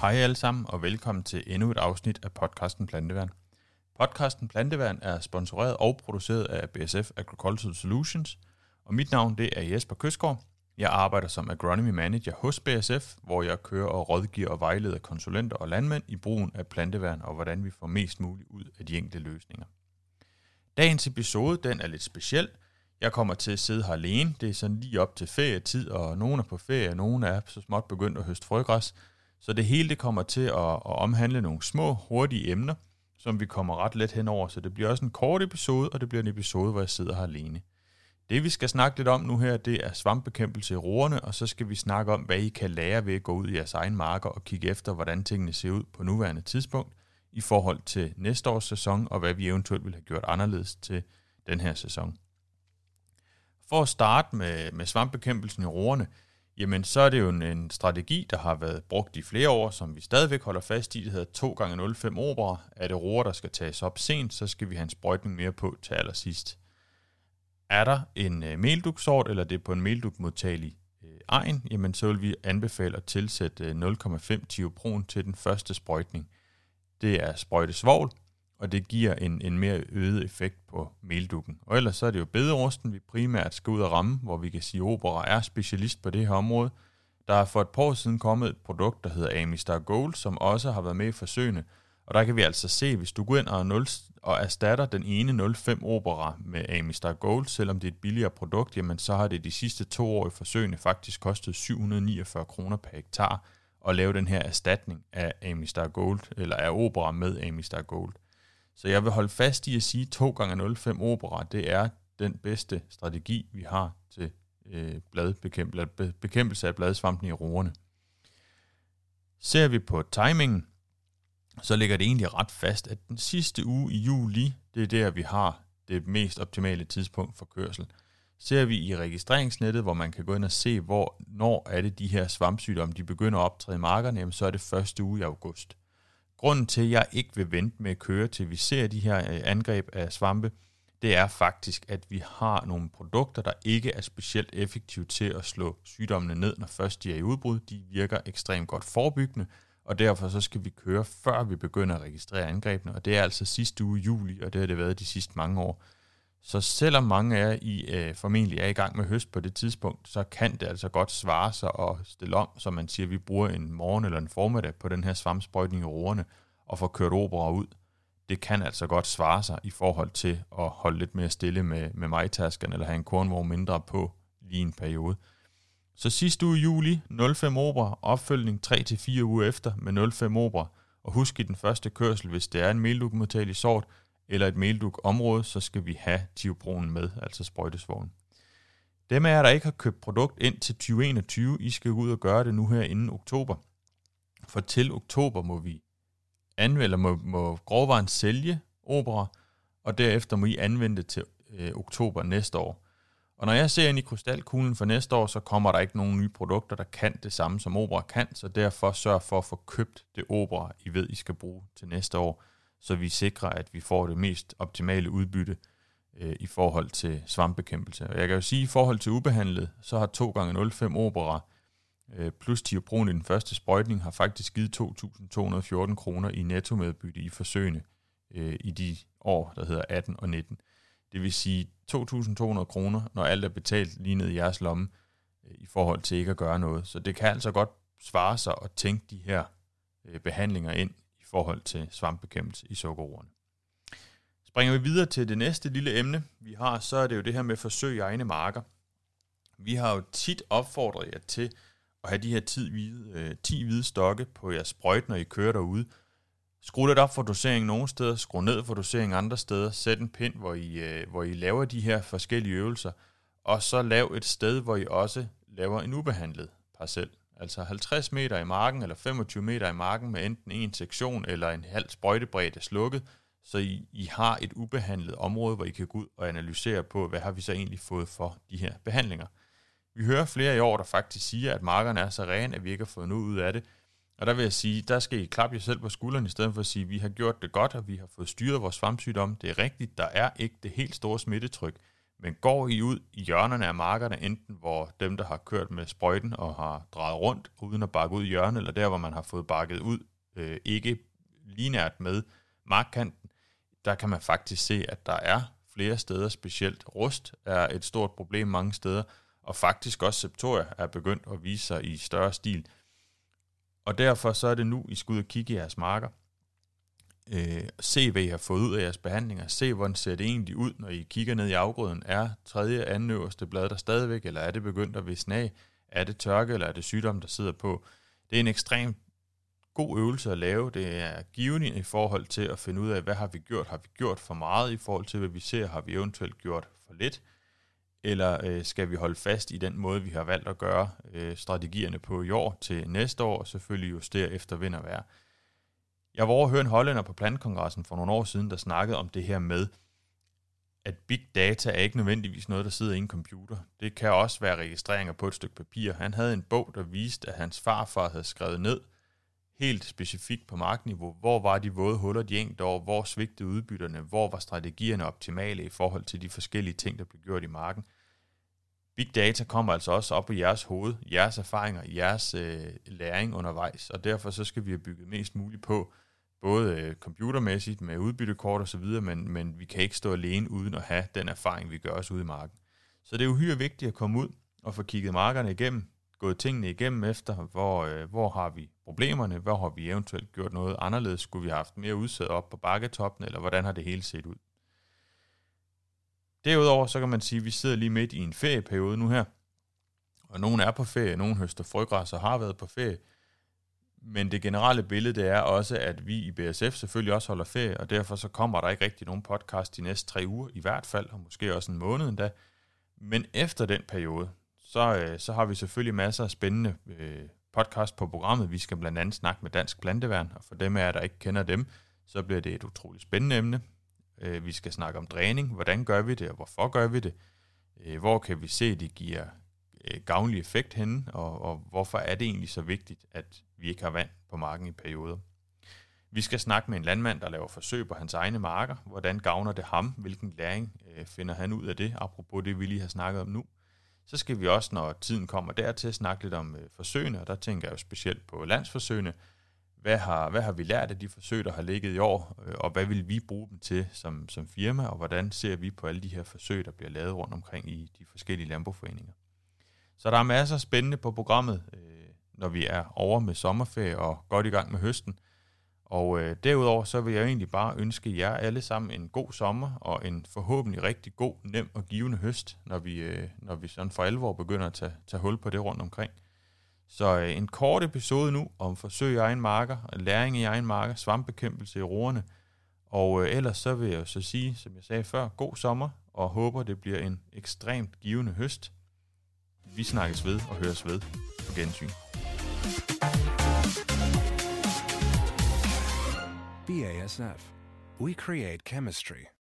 Hej alle sammen, og velkommen til endnu et afsnit af podcasten Planteværn. Podcasten Planteværn er sponsoreret og produceret af BSF Agricultural Solutions, og mit navn det er Jesper Køsgaard. Jeg arbejder som agronomy manager hos BSF, hvor jeg kører og rådgiver og vejleder konsulenter og landmænd i brugen af planteværn og hvordan vi får mest muligt ud af de enkelte løsninger. Dagens episode den er lidt speciel. Jeg kommer til at sidde her alene. Det er sådan lige op til ferietid, og nogen er på ferie, og nogen er så småt begyndt at høste frøgræs. Så det hele det kommer til at, at omhandle nogle små, hurtige emner, som vi kommer ret let henover. Så det bliver også en kort episode, og det bliver en episode, hvor jeg sidder her alene. Det vi skal snakke lidt om nu her, det er svampbekæmpelse i roerne, og så skal vi snakke om, hvad I kan lære ved at gå ud i jeres egen marker og kigge efter, hvordan tingene ser ud på nuværende tidspunkt i forhold til næste års sæson, og hvad vi eventuelt vil have gjort anderledes til den her sæson. For at starte med, med svampbekæmpelsen i roerne, jamen så er det jo en, en strategi, der har været brugt i flere år, som vi stadigvæk holder fast i. Det hedder 2 gange 05 opera. Er det roer, der skal tages op sent, så skal vi have en sprøjtning mere på til allersidst. Er der en øh, melduksort, eller det er på en meldugmodtagelig øh, egen, jamen så vil vi anbefale at tilsætte øh, 0,5 tiopron til den første sprøjtning. Det er sprøjtesvogl, og det giver en, en mere øget effekt på meldukken. Og ellers så er det jo bederosten, vi primært skal ud og ramme, hvor vi kan sige, at Opera er specialist på det her område. Der er for et par år siden kommet et produkt, der hedder Amistar Gold, som også har været med i forsøgene. Og der kan vi altså se, hvis du går ind og, 0, og erstatter den ene 05 Opera med Amistar Gold, selvom det er et billigere produkt, jamen så har det de sidste to år i forsøgene faktisk kostet 749 kroner per hektar at lave den her erstatning af Amistar Gold, eller af Opera med Amistar Gold. Så jeg vil holde fast i at sige, at 2 gange 05 Opera, det er den bedste strategi, vi har til øh, bladbekæmpelse, bekæmpelse af bladsvampen i roerne. Ser vi på timingen, så ligger det egentlig ret fast, at den sidste uge i juli, det er der, vi har det mest optimale tidspunkt for kørsel. Ser vi i registreringsnettet, hvor man kan gå ind og se, hvor når er det de her svampsygdomme, de begynder at optræde i markerne, jamen så er det første uge i august. Grunden til, at jeg ikke vil vente med at køre til vi ser de her øh, angreb af svampe, det er faktisk, at vi har nogle produkter, der ikke er specielt effektive til at slå sygdommene ned, når først de er i udbrud. De virker ekstremt godt forebyggende, og derfor så skal vi køre, før vi begynder at registrere angrebene, og det er altså sidste uge juli, og det har det været de sidste mange år. Så selvom mange af jer I øh, formentlig er i gang med høst på det tidspunkt, så kan det altså godt svare sig at stille om, så man siger, at vi bruger en morgen eller en formiddag på den her svampsprøjtning i roerne og får kørt opera ud. Det kan altså godt svare sig i forhold til at holde lidt mere stille med, med majtasken eller have en kornvogn mindre på lige en periode. Så sidste uge i juli, 05 opera, opfølgning 3-4 uger efter med 05 opera, og husk i den første kørsel, hvis det er en meldugmodtagelig sort, eller et melduk-område, så skal vi have tiobronen med, altså sprøjtesvognen. Dem af jer, der ikke har købt produkt ind til 2021, I skal ud og gøre det nu her inden oktober. For til oktober må vi anvende, eller må, må grovvaren sælge opera, og derefter må I anvende det til øh, oktober næste år. Og når jeg ser ind i krystalkuglen for næste år, så kommer der ikke nogen nye produkter, der kan det samme som opera kan, så derfor sørg for at få købt det opera, I ved, I skal bruge til næste år så vi sikrer, at vi får det mest optimale udbytte øh, i forhold til svampbekæmpelse. Og jeg kan jo sige, at i forhold til ubehandlet, så har 2x05 Opera øh, plus tiopron i den første sprøjtning har faktisk givet 2.214 kroner i nettomedbytte i forsøgene øh, i de år, der hedder 18 og 19. Det vil sige 2.200 kroner, når alt er betalt lige ned i jeres lomme, øh, i forhold til ikke at gøre noget. Så det kan altså godt svare sig at tænke de her øh, behandlinger ind forhold til svampbekæmpelse i sukkerroerne. Springer vi videre til det næste lille emne, vi har, så er det jo det her med forsøg i egne marker. Vi har jo tit opfordret jer til at have de her 10 hvide, øh, 10 hvide stokke på jeres sprøjt, når I kører derude. Skru lidt op for dosering nogle steder, skru ned for dosering andre steder, sæt en pind, hvor I, øh, hvor I laver de her forskellige øvelser, og så lav et sted, hvor I også laver en ubehandlet parcel altså 50 meter i marken eller 25 meter i marken med enten en sektion eller en halv sprøjtebredde slukket, så I, I har et ubehandlet område, hvor I kan gå ud og analysere på, hvad har vi så egentlig fået for de her behandlinger. Vi hører flere i år, der faktisk siger, at markerne er så rene, at vi ikke har fået noget ud af det. Og der vil jeg sige, der skal I klappe jer selv på skulderen, i stedet for at sige, at vi har gjort det godt, og vi har fået styret vores svampsygdom. Det er rigtigt, der er ikke det helt store smittetryk, men går I ud i hjørnerne af markerne, enten hvor dem, der har kørt med sprøjten og har drejet rundt uden at bakke ud i hjørnet, eller der, hvor man har fået bakket ud, øh, ikke linært med markkanten, der kan man faktisk se, at der er flere steder, specielt rust er et stort problem mange steder, og faktisk også septoria er begyndt at vise sig i større stil. Og derfor så er det nu, I skal ud og kigge i jeres marker. Øh, se, hvad I har fået ud af jeres behandlinger. Se, hvordan ser det egentlig ud, når I kigger ned i afgrøden. Er tredje, anden øverste blad der stadigvæk, eller er det begyndt at visne af? Er det tørke, eller er det sygdom, der sidder på? Det er en ekstrem god øvelse at lave. Det er givende i forhold til at finde ud af, hvad har vi gjort? Har vi gjort for meget i forhold til, hvad vi ser? Har vi eventuelt gjort for lidt? Eller øh, skal vi holde fast i den måde, vi har valgt at gøre øh, strategierne på i år til næste år, og selvfølgelig justere efter vind og vejr? Jeg var over at høre en hollænder på Plantkongressen for nogle år siden, der snakkede om det her med, at big data er ikke nødvendigvis noget, der sidder i en computer. Det kan også være registreringer på et stykke papir. Han havde en bog, der viste, at hans farfar havde skrevet ned, helt specifikt på markniveau, hvor var de våde huller de enkelte år, hvor svigtede udbytterne, hvor var strategierne optimale i forhold til de forskellige ting, der blev gjort i marken. Big data kommer altså også op i jeres hoved, jeres erfaringer, jeres øh, læring undervejs, og derfor så skal vi have bygget mest muligt på, både øh, computermæssigt med udbyttekort osv., men, men vi kan ikke stå alene uden at have den erfaring, vi gør os ude i marken. Så det er uhyre vigtigt at komme ud og få kigget markerne igennem, gået tingene igennem efter, hvor, øh, hvor har vi problemerne, hvor har vi eventuelt gjort noget anderledes, skulle vi have haft mere udsæt op på bakketoppen, eller hvordan har det hele set ud. Derudover så kan man sige, at vi sidder lige midt i en ferieperiode nu her, og nogen er på ferie, nogen høster frøgræs og har været på ferie, men det generelle billede det er også, at vi i BSF selvfølgelig også holder ferie, og derfor så kommer der ikke rigtig nogen podcast de næste tre uger, i hvert fald, og måske også en måned endda. Men efter den periode, så, øh, så har vi selvfølgelig masser af spændende øh, podcast på programmet. Vi skal blandt andet snakke med Dansk Planteværn, og for dem af jer, der ikke kender dem, så bliver det et utroligt spændende emne. Øh, vi skal snakke om dræning. Hvordan gør vi det, og hvorfor gør vi det? Øh, hvor kan vi se, at det giver øh, gavnlig effekt henne, og, og hvorfor er det egentlig så vigtigt, at vi ikke har vand på marken i perioder? Vi skal snakke med en landmand, der laver forsøg på hans egne marker. Hvordan gavner det ham? Hvilken læring øh, finder han ud af det? Apropos det, vi lige har snakket om nu. Så skal vi også, når tiden kommer dertil, snakke lidt om øh, forsøgene, og der tænker jeg jo specielt på landsforsøgene. Hvad har, hvad har vi lært af de forsøg, der har ligget i år, øh, og hvad vil vi bruge dem til som, som firma, og hvordan ser vi på alle de her forsøg, der bliver lavet rundt omkring i de forskellige landbrugforeninger. Så der er masser af spændende på programmet, øh, når vi er over med sommerferie og godt i gang med høsten. Og øh, derudover så vil jeg egentlig bare ønske jer alle sammen en god sommer og en forhåbentlig rigtig god, nem og givende høst, når vi, øh, når vi sådan for alvor begynder at tage, tage hul på det rundt omkring. Så øh, en kort episode nu om forsøg i egen marker, læring i egen marker, svampbekæmpelse i roerne. Og øh, ellers så vil jeg så sige, som jeg sagde før, god sommer, og håber det bliver en ekstremt givende høst. Vi snakkes ved og høres ved på gensyn. BASF. We create chemistry.